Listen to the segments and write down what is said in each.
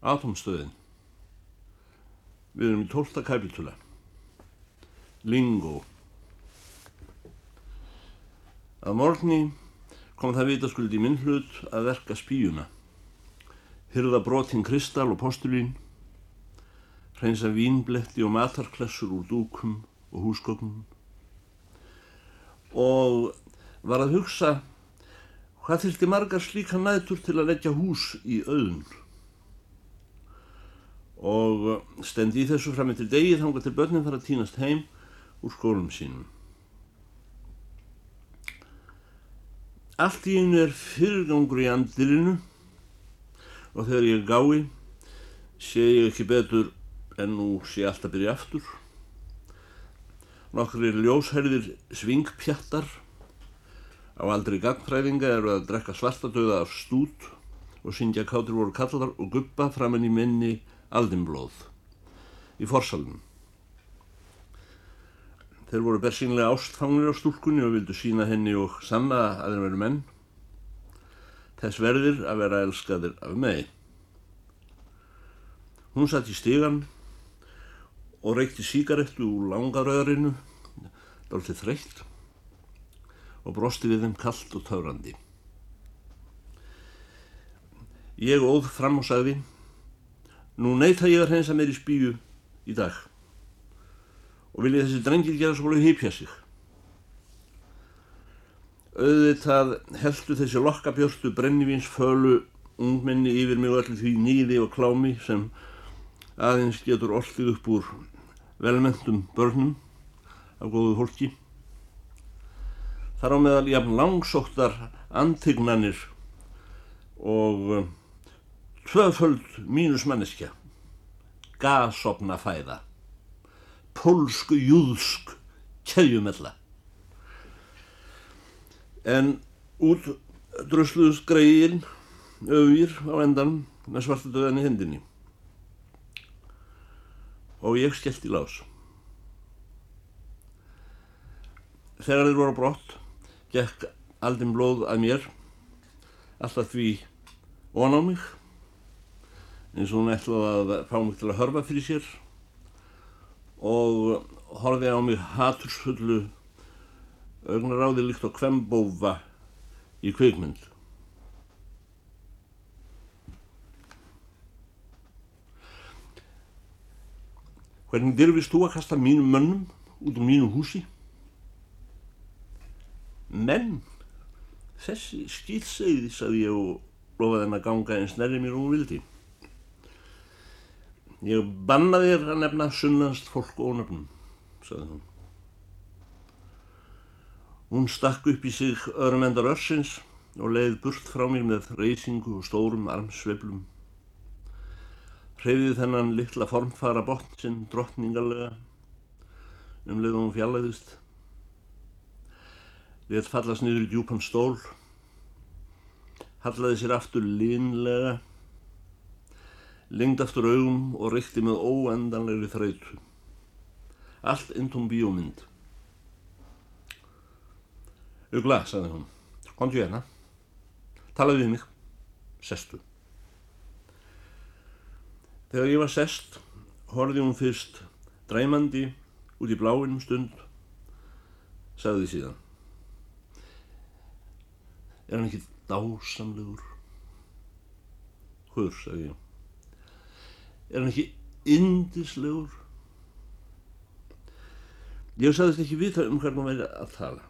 Atomstöðin. Við erum í tólta kapitula. Lingo. Að morgni kom það vitaskuld í minn hlut að verka spíuna. Hyrða brotinn kristall og postulín. Hreinsa vínbletti og matarklessur úr dúkum og húsgögnum. Og var að hugsa hvað þurfti margar slíka nætur til að leggja hús í auðun og stendi í þessu fram eftir degi þángar til börnin fara að týnast heim úr skólum sínum. Allt í einu er fyrirgangur í andirinu og þegar ég gái sé ég ekki betur en nú sé allt að byrja aftur. Nokkur er ljósherðir svingpjattar á aldri gangfræðinga eru að drekka svartadauða af stút og syngja kátur voru kallar og guppa framann í minni aldinblóð í forsalunum. Þeir voru bersýnlega ástfangnir á stúlkunni og vildu sína henni og sanna að þeir veru menn. Þess verðir að vera elskaðir af megi. Hún satt í stígan og reykti síkarettu úr langaröðrinu, dálítið þreytt og brosti við þeim kallt og taurandi. Ég óð fram og sagði Nú neyta ég að hreinsa mér í spíu í dag og vilja þessi drengir gera svolítið hýpja sig. Auðvitað heldu þessi lokkabjörstu brennivins fölu ungmenni yfir mig og allir því nýði og klámi sem aðeins getur orðið upp úr velmentum börnum af góðu fólki. Þar á meðal jafn langsóttar antignanir og tvöföld mínusmanneskja, gasopna fæða, pólsku júðsk keðjumella. En út drusluðust greiðin auðvír á endan með svartu döðan í hendinni. Og ég skellt í lás. Þegar þeir voru brott, gekk aldinn blóð að mér, alltaf því von á mig eins og hún ætlaði að fá mig til að hörfa fyrir sér og horfið á mig hatursfullu augnaráði líkt á kvembófa í kveikmynd. Hvernig dyrfist þú að kasta mínum mönnum út úr mínu húsi? Menn, þessi skýtseiði, sagði ég og lofaði henn að ganga eins nærri mér og hún vildi. Ég banna þér að nefna sunnanst fólk ónöfnum, sagði hún. Hún stakk upp í sig örmendar örsins og leiði burt frá mér með reysingu og stórum armsveiflum. Hreyðið þennan litla formfara botn sinn drottningarlega um leið og hún fjallaðist. Létt fallast niður í djúpan stól, hallaði sér aftur línlega lengd aftur augum og reykti með óendanlegri þrautu. Allt intóm bíómynd. Ugla, sagði hún, komdu hérna, talaði við mig, sestu. Þegar ég var sest, horfið hún fyrst dræmandi út í bláinum stund, sagði síðan. Er hann ekki dásamlegur? Hver, sagði ég er hann ekki indislegur ég sagðist ekki vita um hvernig hann væri að tala.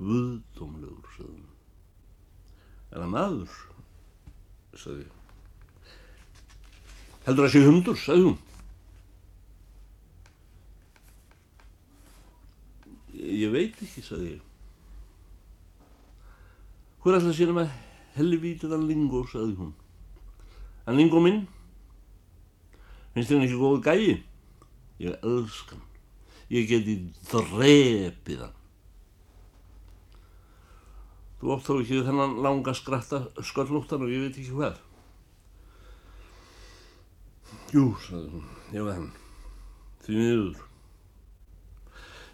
Guðdómlegur hann er hann maður? Sagði heldur það sé hundur sagði hún. Ég veit ekki sagði ég. Hvað er alltaf sínum að helvítiðan Lingo, sagði hún. En Lingo minn, finnst þér ekki góðu gæi? Ég elskan. Ég geti drepið hann. Þú ótt þá ekki þennan langa skratta sköllúttan og ég veit ekki hvað. Jú, sagði hún, ég veið hann. Því miður.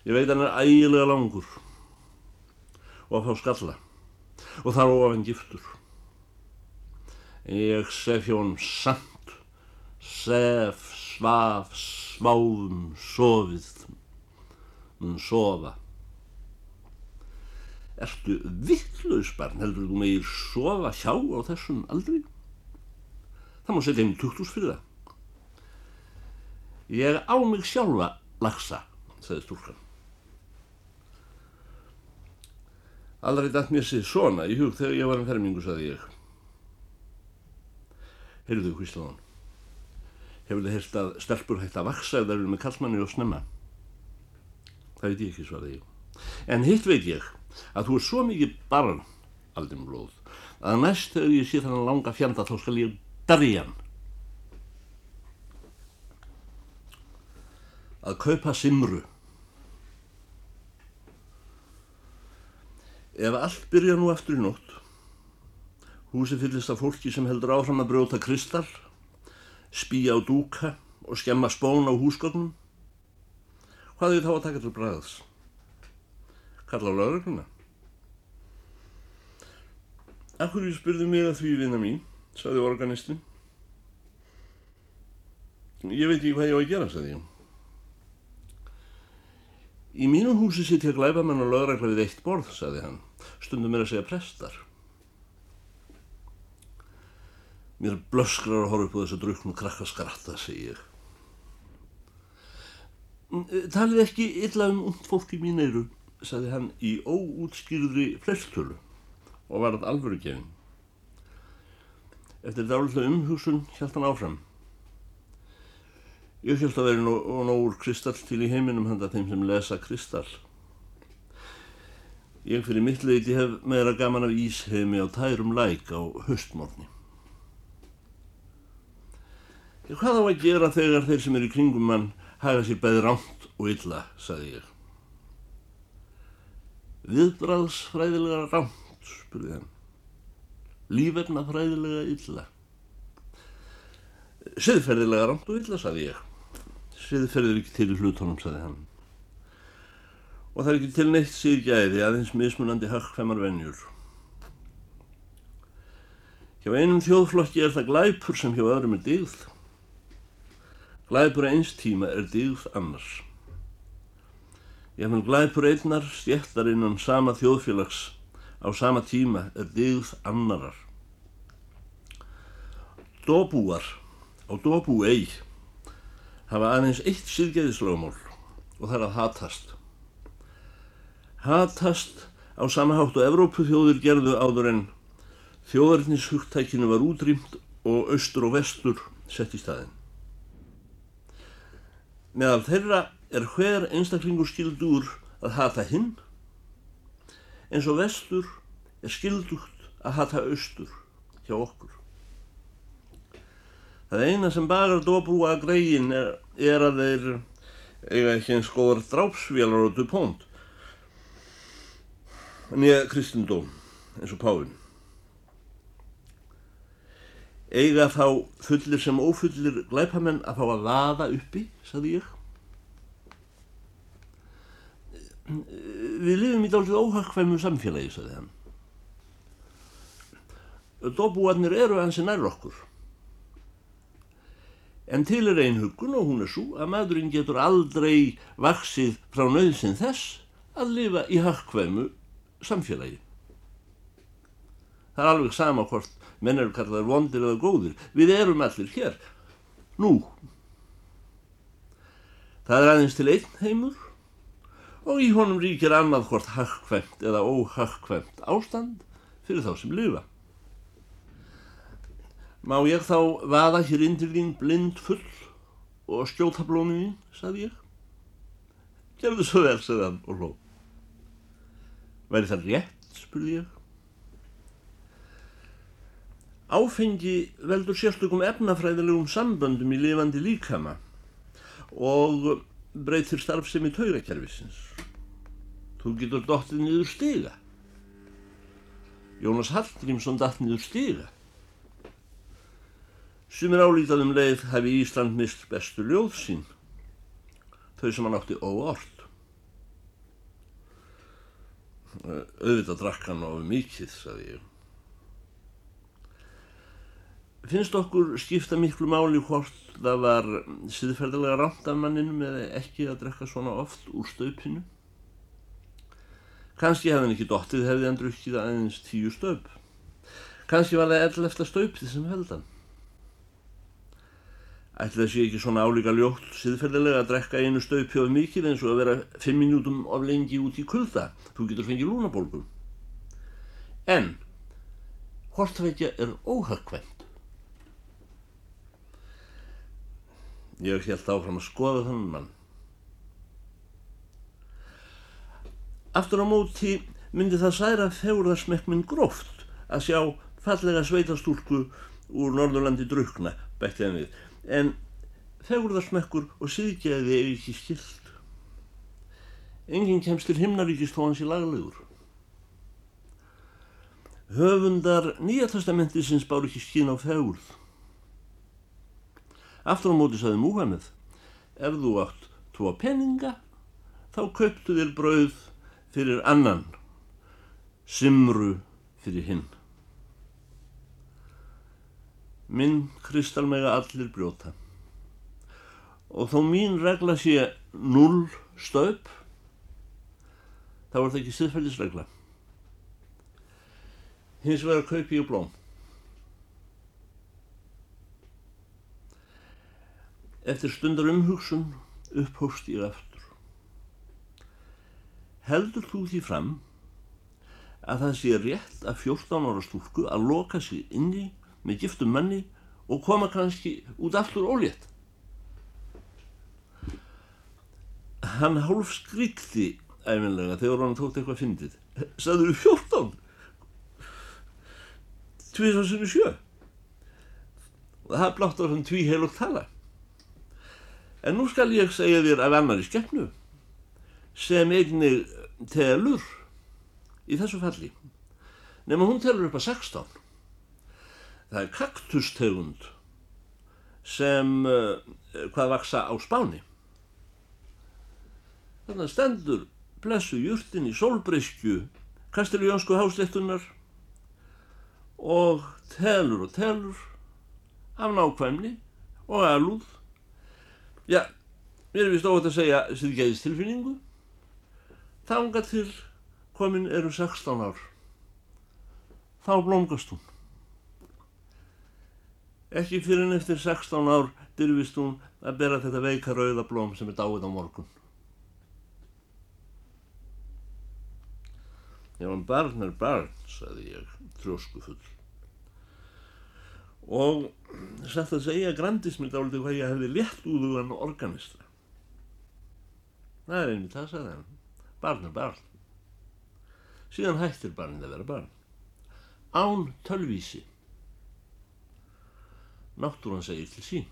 Ég veit hann er ægilega langur og að fá skalla og þar ofan giftur Ég sef hann samt, sef, svaf, sváðum, sofið, mun sofa. Ertu vittlaus barn, heldur þú megir sofa hjá á þessum aldri? Það má setja einu tuktús fyrir það. Ég á mig sjálfa lagsa, sagði stúlkan. Aldrei dætt mér sér svona í hug þegar ég var en fermingu, sagði ég. Heyrðu, hvíslaðan. Hefur þið heyrst að stelpur hægt að vaksa ef það eru með kallmanni og snemma? Það veit ég ekki, svarði ég. En hitt veit ég að þú er svo mikið barn, aldrei um blóð, að næst þegar ég sé þannig langa fjanda þá skal ég berja hann. Að kaupa simru. Ef allt byrja nú aftur í nótt, húsi fyllist af fólki sem heldur áfram að brjóta kristall, spýja á dúka og skemma spón á húsgögnum, hvað er þá að taka til bræðs? Kalla á laurugluna. Akkur ég spurði mig að því vinna mín, saði organistin. Ég veit ekki hvað ég á að gera, saði ég. Í mínum húsi sitt ég glæbamenn og lauragla við eitt borð, saði hann. Stundum er að segja prestar. Mér blöskrar að horfa upp á þessu druknu krakka skratta, segi ég. Talið ekki illa um und fólk í mín eiru, saði hann í óútskýrðri flestölu og varð alvöru gefin. Eftir dálitlega umhugsun hjælt hann áfram. Ég held að veri nógur kristall til í heiminum handa þeim sem lesa kristall. Ég fyrir mitt leiti hef meira gaman af ísheimi á tærum læk á höstmórni. Hvað á að gera þegar þeir sem eru í kringum mann hafa sér bæði ránt og illa, saði ég. Viðbræðsfræðilega ránt, spurði hann. Lífverna fræðilega illa. Siðferðilega ránt og illa, saði ég. Siðferðir ekki til í hlutunum, saði hann. Og það er ekki til neitt síðgæði aðeins mismunandi höggfemar venjur. Hjá einum þjóðflokki er það glæpur sem hjá öðrum er digð. Glæpur eins tíma er digð annars. Ég finn glæpur einnar stjættar innan sama þjóðfélags á sama tíma er digð annarar. Dóbúar á Dóbú eig hafa aðeins eitt síðgæðislögumól og það er að hatast. Hatast á samahátt og Evrópuþjóðir gerðu áður en þjóðarnishugtækinu var útrýmt og austur og vestur sett í staðin. Meðal þeirra er hver einstaklingur skildur að hata hinn, eins og vestur er skildugt að hata austur hjá okkur. Það eina sem bagar dóbrúa að greiðin er, er að þeir eiga ekki eins góðar drápsvélar og dupont, nýja kristendóm eins og Páinn. Eiga þá fullir sem ófullir glæpamenn að fá að vaða uppi, saði ég. Við lifum í dálítið óhagkvæmu samfélagi, saði hann. Dóbúarnir eru hansi nær okkur. En til er einhugun og hún er svo að maðurinn getur aldrei vaksið frá nöðsinn þess að lifa í hagkvæmu samfélagi. Það er alveg sama hvort menn eru kallaðar vondir eða góðir. Við erum allir hér. Nú. Það er aðeins til einn heimur og í honum ríkir annað hvort hagkvæmt eða óhagkvæmt ástand fyrir þá sem lifa. Má ég þá vaða hér inn til þín blind full og skjóta blómið þín, saði ég. Gerðu svo vel, sagði hann og hló. Væri það rétt, spurði ég. Áfengi veldur sérstökum efnafræðilegum samböndum í lifandi líkama og breytir starfsemi taugakerfisins. Þú getur dottið niður stiga. Jónas Hallgrímsson datt niður stiga. Sumir álítað um leið hafi Ísland mist bestu ljóð sín, þau sem hann átti óort. Auðvitað drakk hann á mikið, sagði ég. finnst okkur skipta miklu máli hvort það var siðferðilega rámt af manninum eða ekki að drekka svona oft úr stöpinu. Kanski hefði hann ekki dottið hefði hann drukkið aðeins tíu stöp. Kanski var það ell eftir stöpið sem held hann. Ætli það sé ekki svona álíka ljótt siðferðilega að drekka einu stöpi of mikið eins og að vera fimm minútum of lengi út í kulda. Þú getur fengið lúnabólgu. En, ekki er óhagkvæmt. Ég held áfram að skoða þannig mann. Aftur á móti myndi það særa fegurðarsmekkminn gróft að sjá fallega sveitastúlku úr Norðurlandi drukna, bætti hann við. En fegurðarsmekkur og síðgæði er ekki skilt. Enginn kemst til himnaríkist þó hans í laglegur. Höfundar Nýjartastamenti sinns bár ekki skín á fegurð. Aftur á móti saði Múhammed, ef þú átt tvo peninga, þá köptu þér brauð fyrir annan, simru fyrir hinn. Minn kristalmega allir brjóta. Og þó mín regla sé null stöp, þá er það ekki siðfældisregla. Hins vegar kaupi ég blóm. Eftir stundar umhugsun upphóst ég aftur. Heldur þú því fram að það sé rétt að 14 ára stúlku að loka sig inni með giftum manni og koma kannski út aftur ólétt? Hann hálf skrikti æfinlega þegar hann tótt eitthvað fyndið. Saður þú 14? Tvísansinu sjö? Og það blátt á hann tví heil og tala. En nú skal ég segja þér af annari skeppnu sem eigni telur í þessu falli. Nefnum hún telur upp að 16. Það er kaktustegund sem uh, hvað vaksa á spáni. Þannig stendur blessu júrtin í sólbreyskju kastiljónsku háslettunar og telur og telur af nákvæmni og alúð Já, mér er vist óvægt að segja síðgæðis tilfinningu. Þanga til komin eru 16 ár. Þá blómgast hún. Ekki fyrir en eftir 16 ár dyrfist hún að bera þetta veika rauða blóm sem er dáið á morgun. Já, en barn er barn, saði ég, trjósku full og satt að segja grandismið dálítið hvað ég hefði létt úðugan organistra. Það er einmitt það, sagði hann. Barn er barn. Síðan hættir barnið að vera barn. Án tölvísi. Náttúran segir til sín.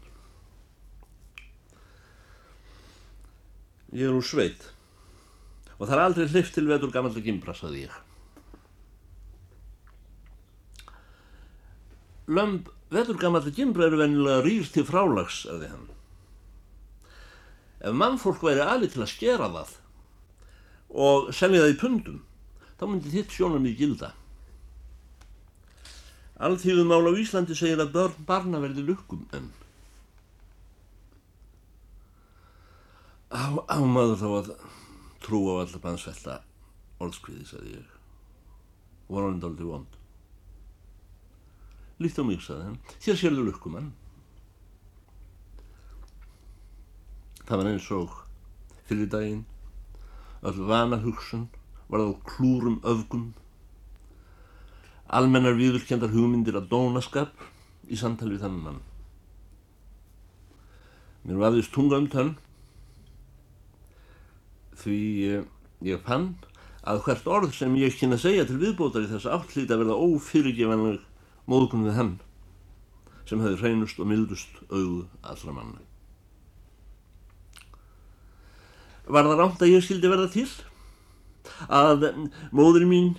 Ég er úr sveit og það er aldrei hlift til vetur gammalda gimbra, sagði ég. Lömb Veturgammalli gimbra eru vennilega rýr til frálags, aði hann. Ef mannfólk væri aðlið til að skera það og selja það í pundum, þá myndi þitt sjónum í gilda. Alþjóðum ála á Íslandi segir að börn barna verði lukkum en á, á maður þá að trú á allar bannsvelta orðskviði, sagði ég. Var alveg aldrei vond. Lýtt á mig, saði hann. Hér sérðu lukkumann. Það var eins og fyrir daginn. Öll vana hugsun var það klúrum öfgum. Almennar viðurkjandar hugmyndir að dónaskap í samtal við þannig mann. Mér vafðist tunga um tönn því ég fann að hvert orð sem ég kynna segja til viðbótar í þessa áttlít að verða ófyrirgefanleg móðgun við henn sem hefði hreinust og mildust auðu allra manna. Var það rámt að ég skildi verða til? Að móður mín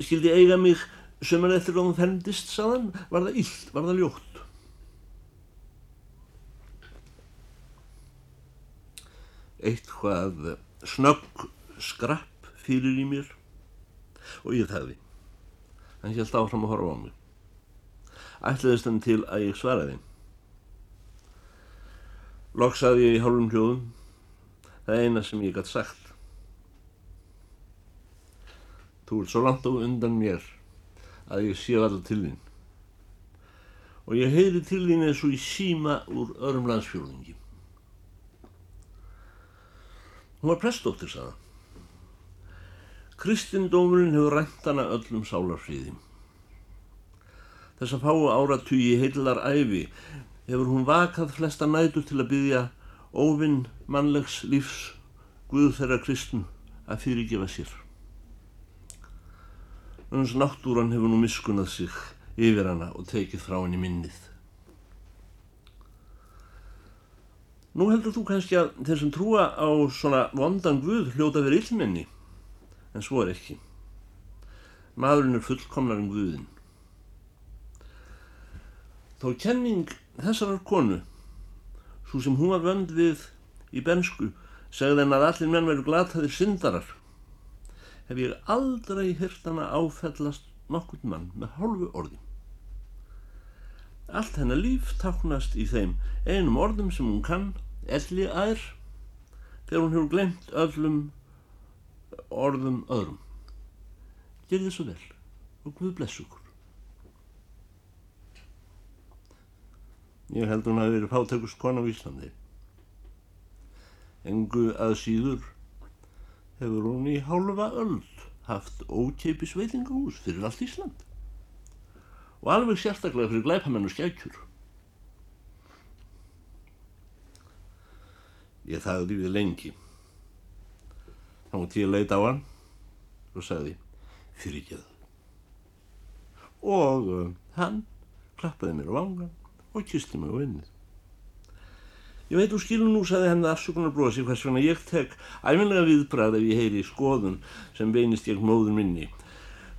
skildi eiga mig sömur eftir að hún ferndist, saðan? Var það illt? Var það ljótt? Eitt hvað snögg skrapp fyrir í mér og ég þæði. Hann held áfram að horfa á mig. ætlaðist hann til að ég svaraði. Loksaði ég í hálfum hljóðum, það eina sem ég gætt sagt. Þú ert svo langt á undan mér að ég sé alltaf til þín. Og ég heyri til þín eins og í síma úr öðrum landsfjörðingi. Hún var prestóttir, sagða. Kristindómurinn hefur rænt hana öllum sálarfríði. Þess að fáu áratugi heillar æfi hefur hún vakað flesta nætu til að byggja óvinn mannlegs lífs Guð þeirra kristn að fyrirgefa sér. Þannig að náttúran hefur nú miskunnað sig yfir hana og tekið frá henni minnið. Nú heldur þú kannski að þeir sem trúa á svona vondan Guð hljóta verið illmenni en svo er ekki. Maðurinn er fullkomlar um Guðin. Þó kenning þessarar konu, svo sem hún var vönd við í bensku, segði henn að allir menn veru glataðir syndarar, hef ég aldrei hirt hana áfellast nokkurt mann með hálfu orði. Allt hennar líf taknast í þeim einum orðum sem hún kann, elli ær, þegar hún hefur glemt öllum orðum öðrum. Gerði svo vel og Guð bless okkur. Ég held hún að verið fátökust kona á Íslandi. Engu að síður hefur hún í hálfa öld haft ókeipis veitingahús fyrir allt Ísland og alveg sérstaklega fyrir glæpamennu skækjur. Ég þagði við lengi. Þá mútti ég leita á hann og sagði fyrirgeð. Og uh, hann klappaði mér á vangan og kisti mig á vinnið. Ég veit úr skilun nú, sagði henni afsökunar brosi, hvers vegna ég tek æfinlega viðbræð ef ég heyri skoðun sem beinist ég móður minni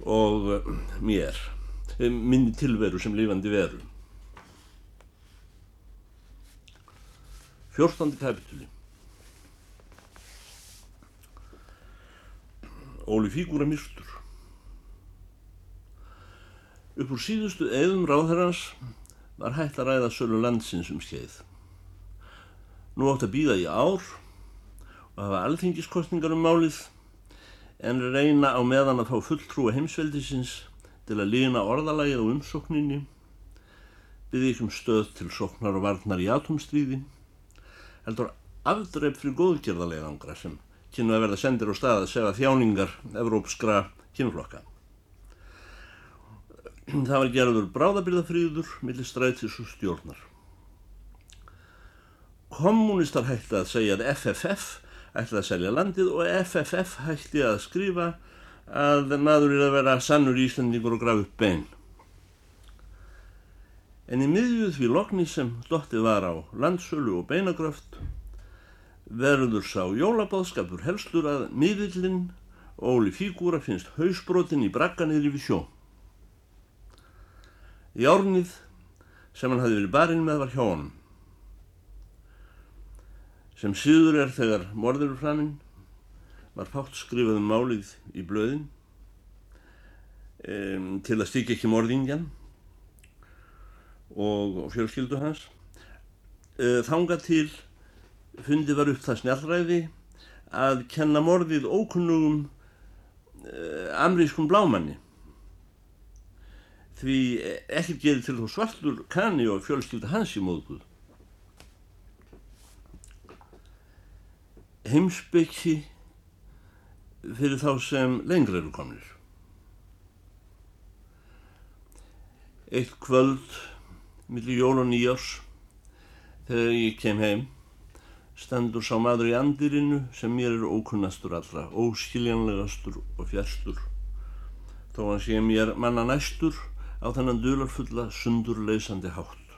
og uh, mér, minni tilveru sem lifandi veru. Fjórstandi kapitúli. Óli fígúra myrstur. Upp úr síðustu eðum ráðherrans var hægt að ræða sölu landsins um skeið. Nú átt að býða í ár og hafa alþingiskostningar um málið en reyna á meðan að fá fulltrúa heimsveldisins til að lína orðalagið á umsókninni, byggði ekki um stöð til sóknar og varnar í atomstríði, heldur afdreif fyrir góðgerðarlega ángra sem kynnu að verða sendir á stað að segja þjáningar evrópskra kynflokka. Það var gerður bráðabyrðafríður millir strætis og stjórnar. Kommunistar hætti að segja að FFF ætti að selja landið og FFF hætti að skrifa að maður er að vera sannur íslendingur og grafa upp bein. En í miðjuð því lokni sem dottið var á landsölu og beinagröft verður sá jólabáðskapur helstur að miðillinn Óli Fígúra finnst hausbrotin í brakkanir yfir sjó. Járnið sem hann hafi verið barinn með var hjá honum. Sem síður er þegar morður framinn var fátt skrifað um málið í blöðin um, til að stykja ekki morðingjan og fjölskyldu hans. Uh, þanga til fundi var upp það snjallræði að kenna morðið ókunnugum uh, amrískum blámanni því ekkert gerir til þú svartur kanni og fjölskylda hans í móðguð heimsbyggi fyrir þá sem lengra eru komnir eitt kvöld millir jól og nýjárs þegar ég kem heim stendur sá maður í andirinu sem mér er ókunnastur allra, óskiljanlegastur og fjarstur. Þó hann sé mér manna næstur á þennan dularfulla sundurleysandi hátt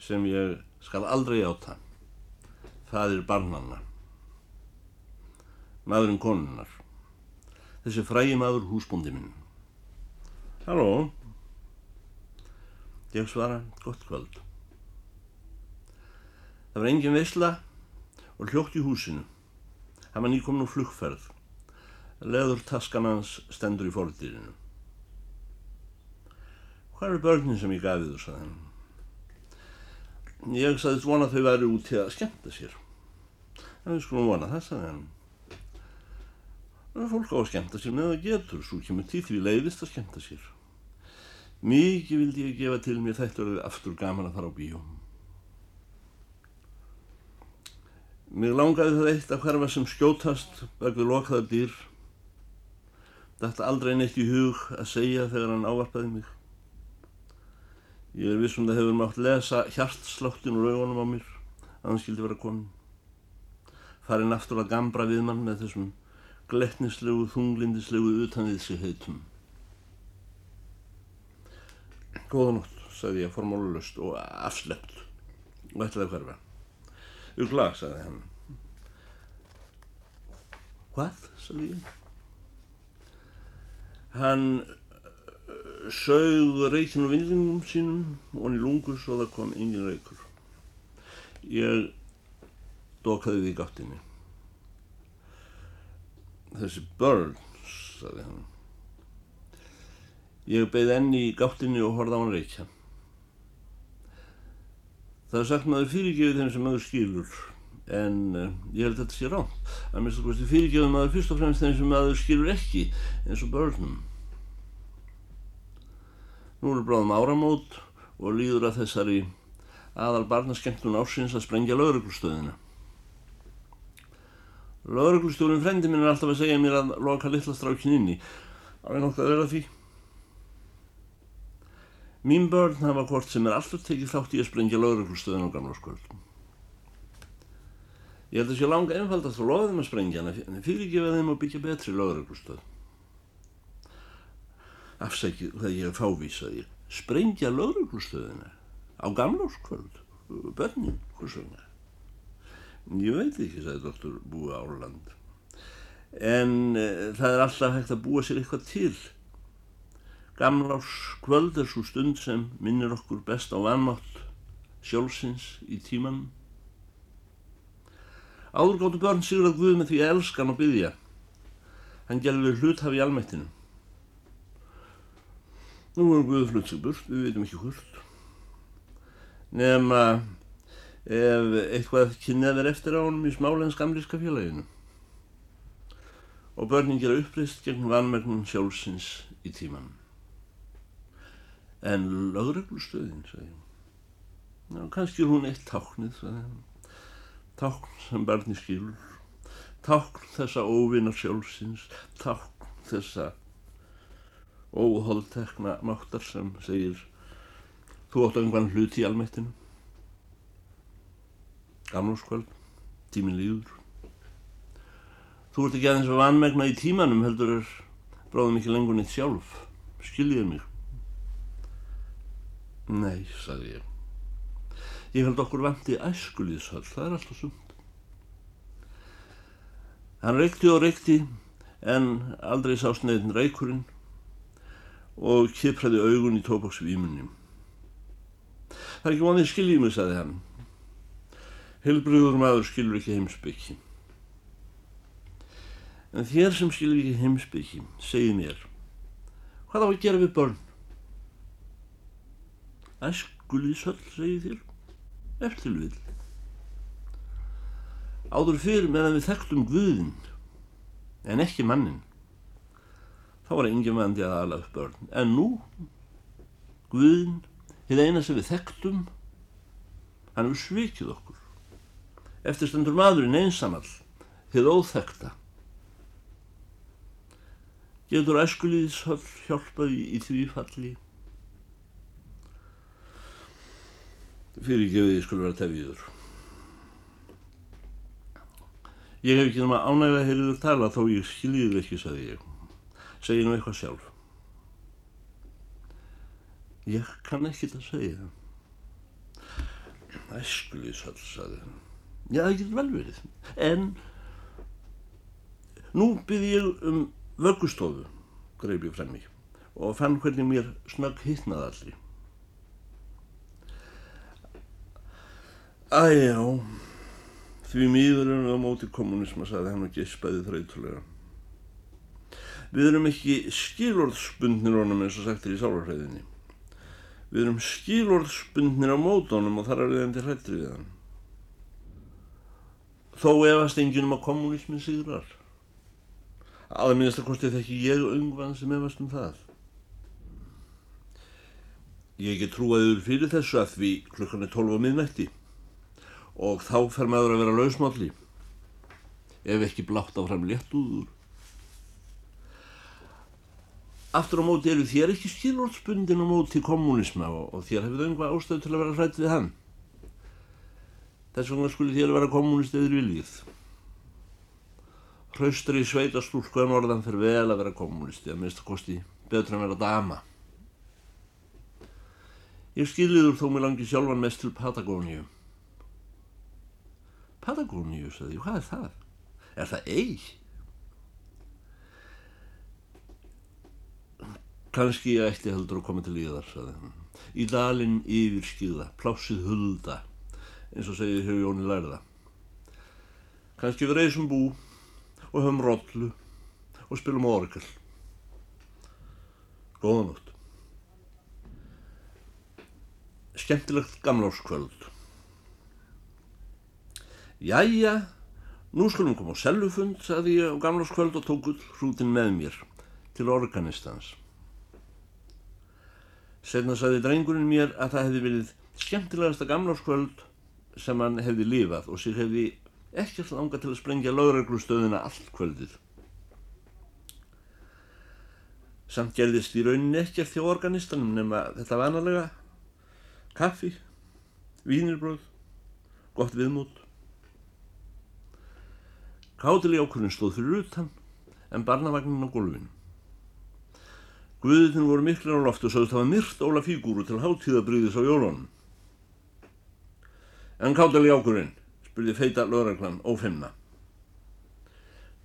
sem ég skal aldrei áta. Það er barnanna. Maðurinn konunnar. Þessi frægi maður húsbúndi minn. Halló. Ég svara, gott kvöld. Það var engin veysla og hljótt í húsinu. Hann var nýkomin úr flugferð. Leður taskan hans stendur í fórðdýrinu. Hvað eru börnin sem ég gafið þú, sagði hann. Ég sagðist vona að þau væri út til að skemmta sér. En við skulum vona það, sagði hann. Það er fólk á að skemmta sér með það getur, svo kemur tíð því leiðist að skemmta sér. Mikið vildi ég gefa til mér þetta og er aftur gaman að fara á bíó. Mér langaði það eitt að hverfa sem skjótast vegðu lokaða dýr. Þetta aldrei neitt í hug að segja þegar hann ávarpaði mig. Ég er vissum það hefur mátt lesa hjartsláttin úr augunum á mér að hann skildi vera komin. Farinn aftur að gambra við mann með þessum gletnislegu, þunglindislegu utan við sig heitum. Góða nótt, sagði ég formálulust og afsleppt og ætlaði að hverfa. Ugla, sagði hann. Hvað, sagði ég. Hann sögð reykinu vindingum sínum og hann í lungus og það kom engin reykur. Ég dokaði því gáttinni. Þessi börn, sagði hann. Ég beigð enni í gáttinni og horða á hann reykja. Það er sagt maður fyrirgefið þeim sem maður skilur, en uh, ég held að þetta sé ránt. Það er mest að fyrirgefið maður fyrst og fremst þeim sem maður skilur ekki, eins og börnum. Nú eru bráðum áramót og líður að þessari aðal barnaskemtun ársins að sprengja lauruglustöðina. Lauruglustjórun frendi minn er alltaf að segja mér að loka litla strákin inni. Það er nokkuð að vera því. Mín börn hafa hvort sem er alltaf tekið þátt í að sprengja lauruglustöðin á gamla skvöldum. Ég held að sé langa einfaldast að loða þeim að sprengja en fyrirgefa þeim að byggja betri lauruglustöð. Afsækju það ég er fávísað ég. Sprengja lauruglustöðina á gamla skvöld. Börnin, hvers vegna? Ég veit ekki, sagði doktor Búi Áland. En e, það er alltaf hægt að búa sér eitthvað til. Gamlárs kvöld er svo stund sem minnir okkur best á vanmátt sjálfsins í tímanum. Áður gáttu börn sigur að Guð með því að elska hann og byggja. Hann gerði hlut hafi í almættinu. Nú er Guð flutt sig burt, við veitum ekki hvort. Nefna ef eitthvað kynnið er eftir á honum í smálens gamlíska félaginu. Og börnin gera uppreist gegn vanmernum sjálfsins í tímanum. En lögreglustöðin, sagði hann. Já, kannski er hún eitt táknið, sagði hann. Tákn sem barni skilur. Tákn þessa óvinnar sjálfsins. Tákn þessa óhóðtekna máttar sem segir þú átt einhvern hlut í almættinu. Gamlóskvöld, tímin líður. Þú ert ekki aðeins að vanmegna í tímanum heldur er bráðum ekki lengur neitt sjálf. Skiljiði mig. Nei, sagði ég. Ég held okkur vanti æskulíðshöll, það er alltaf sumt. Hann reykti og reykti en aldrei sá sneiðin reykurinn og kipraði augun í tópaksvímunni. Það er ekki vonið skiljið mig, sagði hann. Hilbriður maður skilur ekki heimsbyggi. En þér sem skilur ekki heimsbyggi, segi mér, hvað á að gera við börn? Æskulíðshöll, segi þér, eftir vil. Áður fyrir meðan við þekktum Guðin, en ekki mannin. Þá var engin vandi að ala upp börn. En nú, Guðin, þið eina sem við þekktum, hann hefur svikið okkur. Eftir stendur maðurinn einsamall, þið óþekta. Getur æskulíðshöll hjálpaði í því falli? Fyrirgefið ég skulle vera tefiður. Ég hef ekki náma ánægða heyriður tala þó ég skiljiði ekki, sagði ég. Segji nú eitthvað sjálf. Ég kann ekki það segja. Æskulíðshöll, sagði hann. Já, það getur vel verið. En nú byrði ég um vöggustofu, greip ég frem mig, og fann hvernig mér snögg hittnaði allir. Æjá, því mýður erum við á móti kommunisma, sagði hann og gespaði þreytulega. Við erum ekki skilorðsbundnir honum eins og sagtir í sálarhæðinni. Við erum skilorðsbundnir á mótónum og þar er við enn til hrættir við hann. Þó efast enginn um að kommunismin sigrar. Aða minnast að kosti þekki ég ungvann sem efast um það. Ég ekki trúaður fyrir þessu að því klukkan er 12 á miðnætti og þá fer maður að vera lausmálli ef ekki blátt áfram léttúður. Aftur á móti eru þér ekki skilorðsbundin á móti kommunisma og, og þér hefur einhvað ástöð til að vera hrætt við hann. Þess vegna skulle þér vera kommunist eður viljið. Hraustri sveitastúlku en orðan fyrir vel að vera kommunisti, að minnst að kosti betra en vera dama. Ég skiljiður þó mér langi sjálfan mest til Patagóníu. Patagóníu, sagði ég, hvað er það? Er það eig? Kanski ég ætti heldur að koma til íðar, sagði hann. Í dalinn yfir skýða, plásið hulda, eins og segið hefur Jóni lærða. Kanski við reysum bú og höfum rollu og spilum orgel. Góðanótt. Skemmtilegt gamláskvöld. Jæja, Nú skulum koma á sellufund, saði ég á gamláskvöld og tók ull hrútin með mér til organistans. Senna saði drengurinn mér að það hefði verið skemmtilegasta gamláskvöld sem hann hefði lifað og sér hefði ekkert langa til að sprengja lauraglustöðina allt kvöldið. Samt gerðist í rauninni ekkert hjá organistanum nema þetta vanalega kaffi, vínirbröð, gott viðmút Kátiljákurinn stóð fyrir utan en barnavagnin á gólfinu. Guðin voru miklir á loftu og sögðust hafa myrt óla fígúru til háttíðabriðis á jólunum. En kátiljákurinn, spurði feita lögreglan ófemna.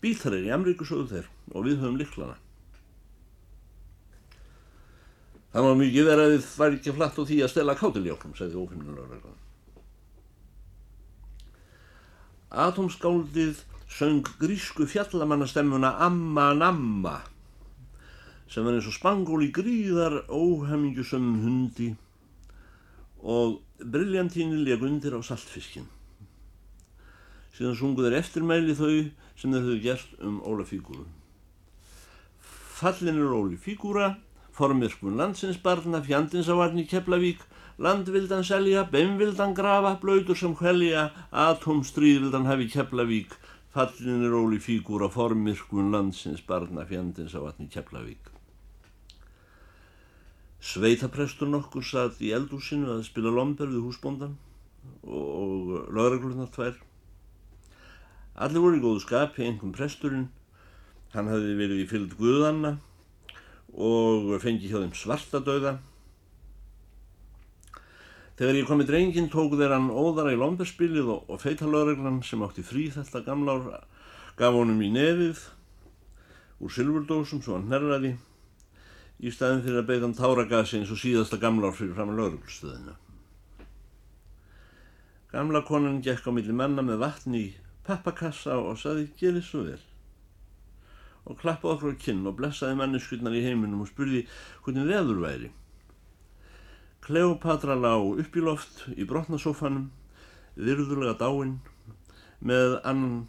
Bíþar er í Amríku sögðu þeir og við höfum liklana. Það var mikið verið að þið væri ekki flatt á því að stela kátiljákum, segði ófemna lögreglan. Atomskáldið söng grísku fjallamannastemmuna Amma Namma sem var eins og spangól í gríðar óhemingjusum hundi og briljantíni leg undir á saltfiskin. Síðan sungu þeir eftirmæli þau sem þeir höfðu gert um Ólafígúru. Fallin er Óli Fígúra, formirkun landsinsbarna, fjandins á varni Keflavík, landvildan selja, beimvildan grafa, blöytur sem hvelja, atomstríðvildan hafi Keflavík, Fallin er óli fígúra formirkun landsins barna fjandins á vatni Keflavík. Sveitaprestur nokkur satt í eldúsinu að spila lomber við húsbóndan og lögreglurnar tvær. Allir voru í góðu skapi, einhvern presturinn. Hann hafði verið í fylgd Guðanna og fengið hjá þeim svartadauða Þegar ég kom í drengin tóku þeir hann óðara í lomberspilið og, og feitalöðreglan sem átti frí þetta gamla ár gaf honum í nefið úr silvurdósum svo hann hnerraði í staðin fyrir að beita hann táragasi eins og síðasta gamla fyrir fram að lögreglustöðina. Gamla konan gekk á milli manna með vatni í pappakassa og saði gerði svo vel og klappaði okkur á kinn og blessaði manneskurnar í heiminum og spurði hvernig veður væri. Kleopatra lá upp í loft í brotnasófanum, virðulega dáinn, með annan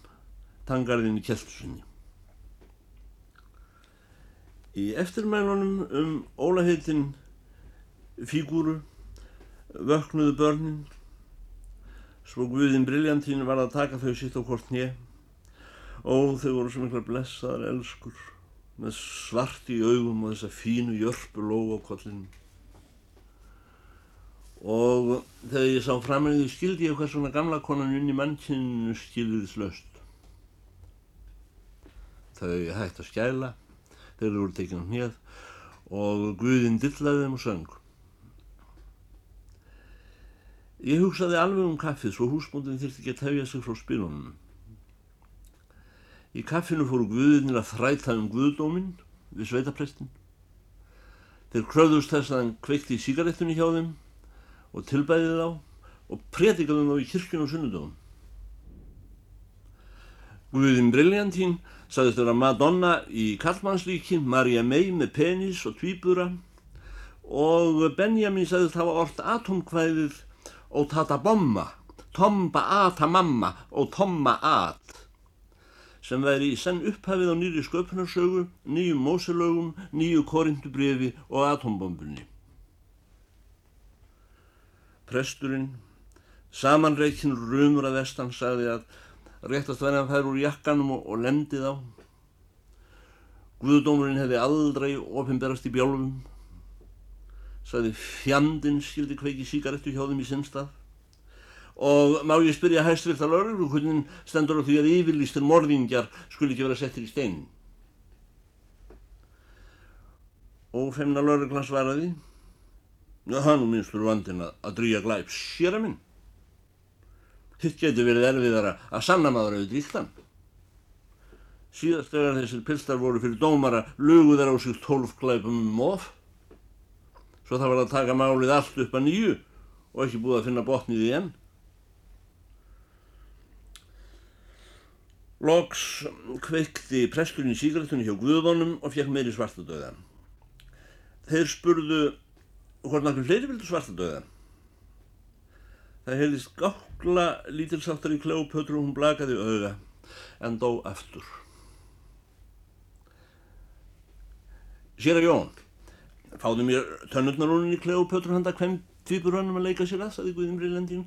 tangarðin í kjeltusunni. Í eftirmælunum um ólaheitin fígúru vöknuðu börnin, svo Guðin Briljantín var að taka þau sitt á hvort nýja og þau voru svo mikla blessaðar elskur með svart í augum og þessa fínu jörpu lóg á kollinu og þegar ég sá framröðu skildi ég hvað svona gamla konan unni mannkynnu skilðis löst þau hægt að skæla þegar þau voru tekinn á hnið og Guðinn dillaði þeim og söng. Ég hugsaði alveg um kaffið svo húsbúndin þurfti ekki að tefja sig frá spilunum í kaffinu fóru Guðinn að þræta um Guðdóminn við sveitaprestin þeir kröðust þess að hann kveikti í síkaretunni hjá þeim og tilbæði þá og predikaði þá í kirkjun og sunnudöfum. Guðin Briljantín sagðist vera Madonna í Kallmannslíki, Marja May með penis og tvíbura. Og Benjamin sagðist hafa orðt atomkvæðið og tata bomma, tomba ata mamma og tomma at. Sem væri í senn upphafið á nýri sköpunarsögu, nýjum móselögum, nýju korindubriði og atombombunni. Presturinn, samanreikinn rumur að vestan, sagði að réttast væri að færa úr jakkanum og, og lendið á. Guðdómurinn hefði aldrei ofinberast í bjálfum, sagði fjandinn skildi kveiki síkarettu hjá þeim í sinnstað og má ég spyrja hæstvirta lauruglu hvernig stendur á því að yfirlýstir morðingjar skuli ekki vera settir í stein? Og femna lauruglan svaraði já hann minnstur vandin að, að drýja glæp. Sér að minn hitt getur verið erfiðara að sanna maður auðvitað ríktan síðast þegar þessir pilstar voru fyrir dómara lugu þeir á sig tólf glæpum um of svo það var að taka málið allt upp að nýju og ekki búið að finna botnið í enn Loks kveikti presturinn í síkartunni hjá Guðvonum og fekk meiri svartadauða. Þeir spurðu hvort náttúrulega fleiri vildu svartadauða. Það heyrðist gákla lítilsáttar í Kleopötru og hún blakaði auða en dó aftur. Sér að Jón, fáðu mér tönnurnarúnin í Kleopötru handa hvem týpur hann um að leika sér að, saði Guðimri Lendín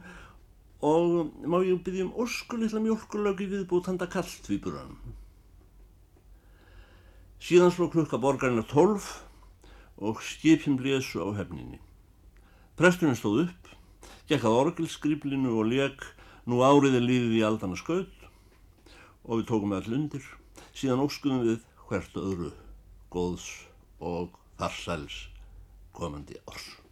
og má ég byggja um óskulitla mjölkulögi viðbútt handa kallt við buranum. Síðan sló klukka borgarina tólf og skipin blésu á hefninni. Presturinn stóð upp, gekk að orgelskriplinu og leik nú áriði lífið í aldana skaut og við tókum all undir, síðan óskuðum við hvert öðru góðs og þarsæls komandi árs.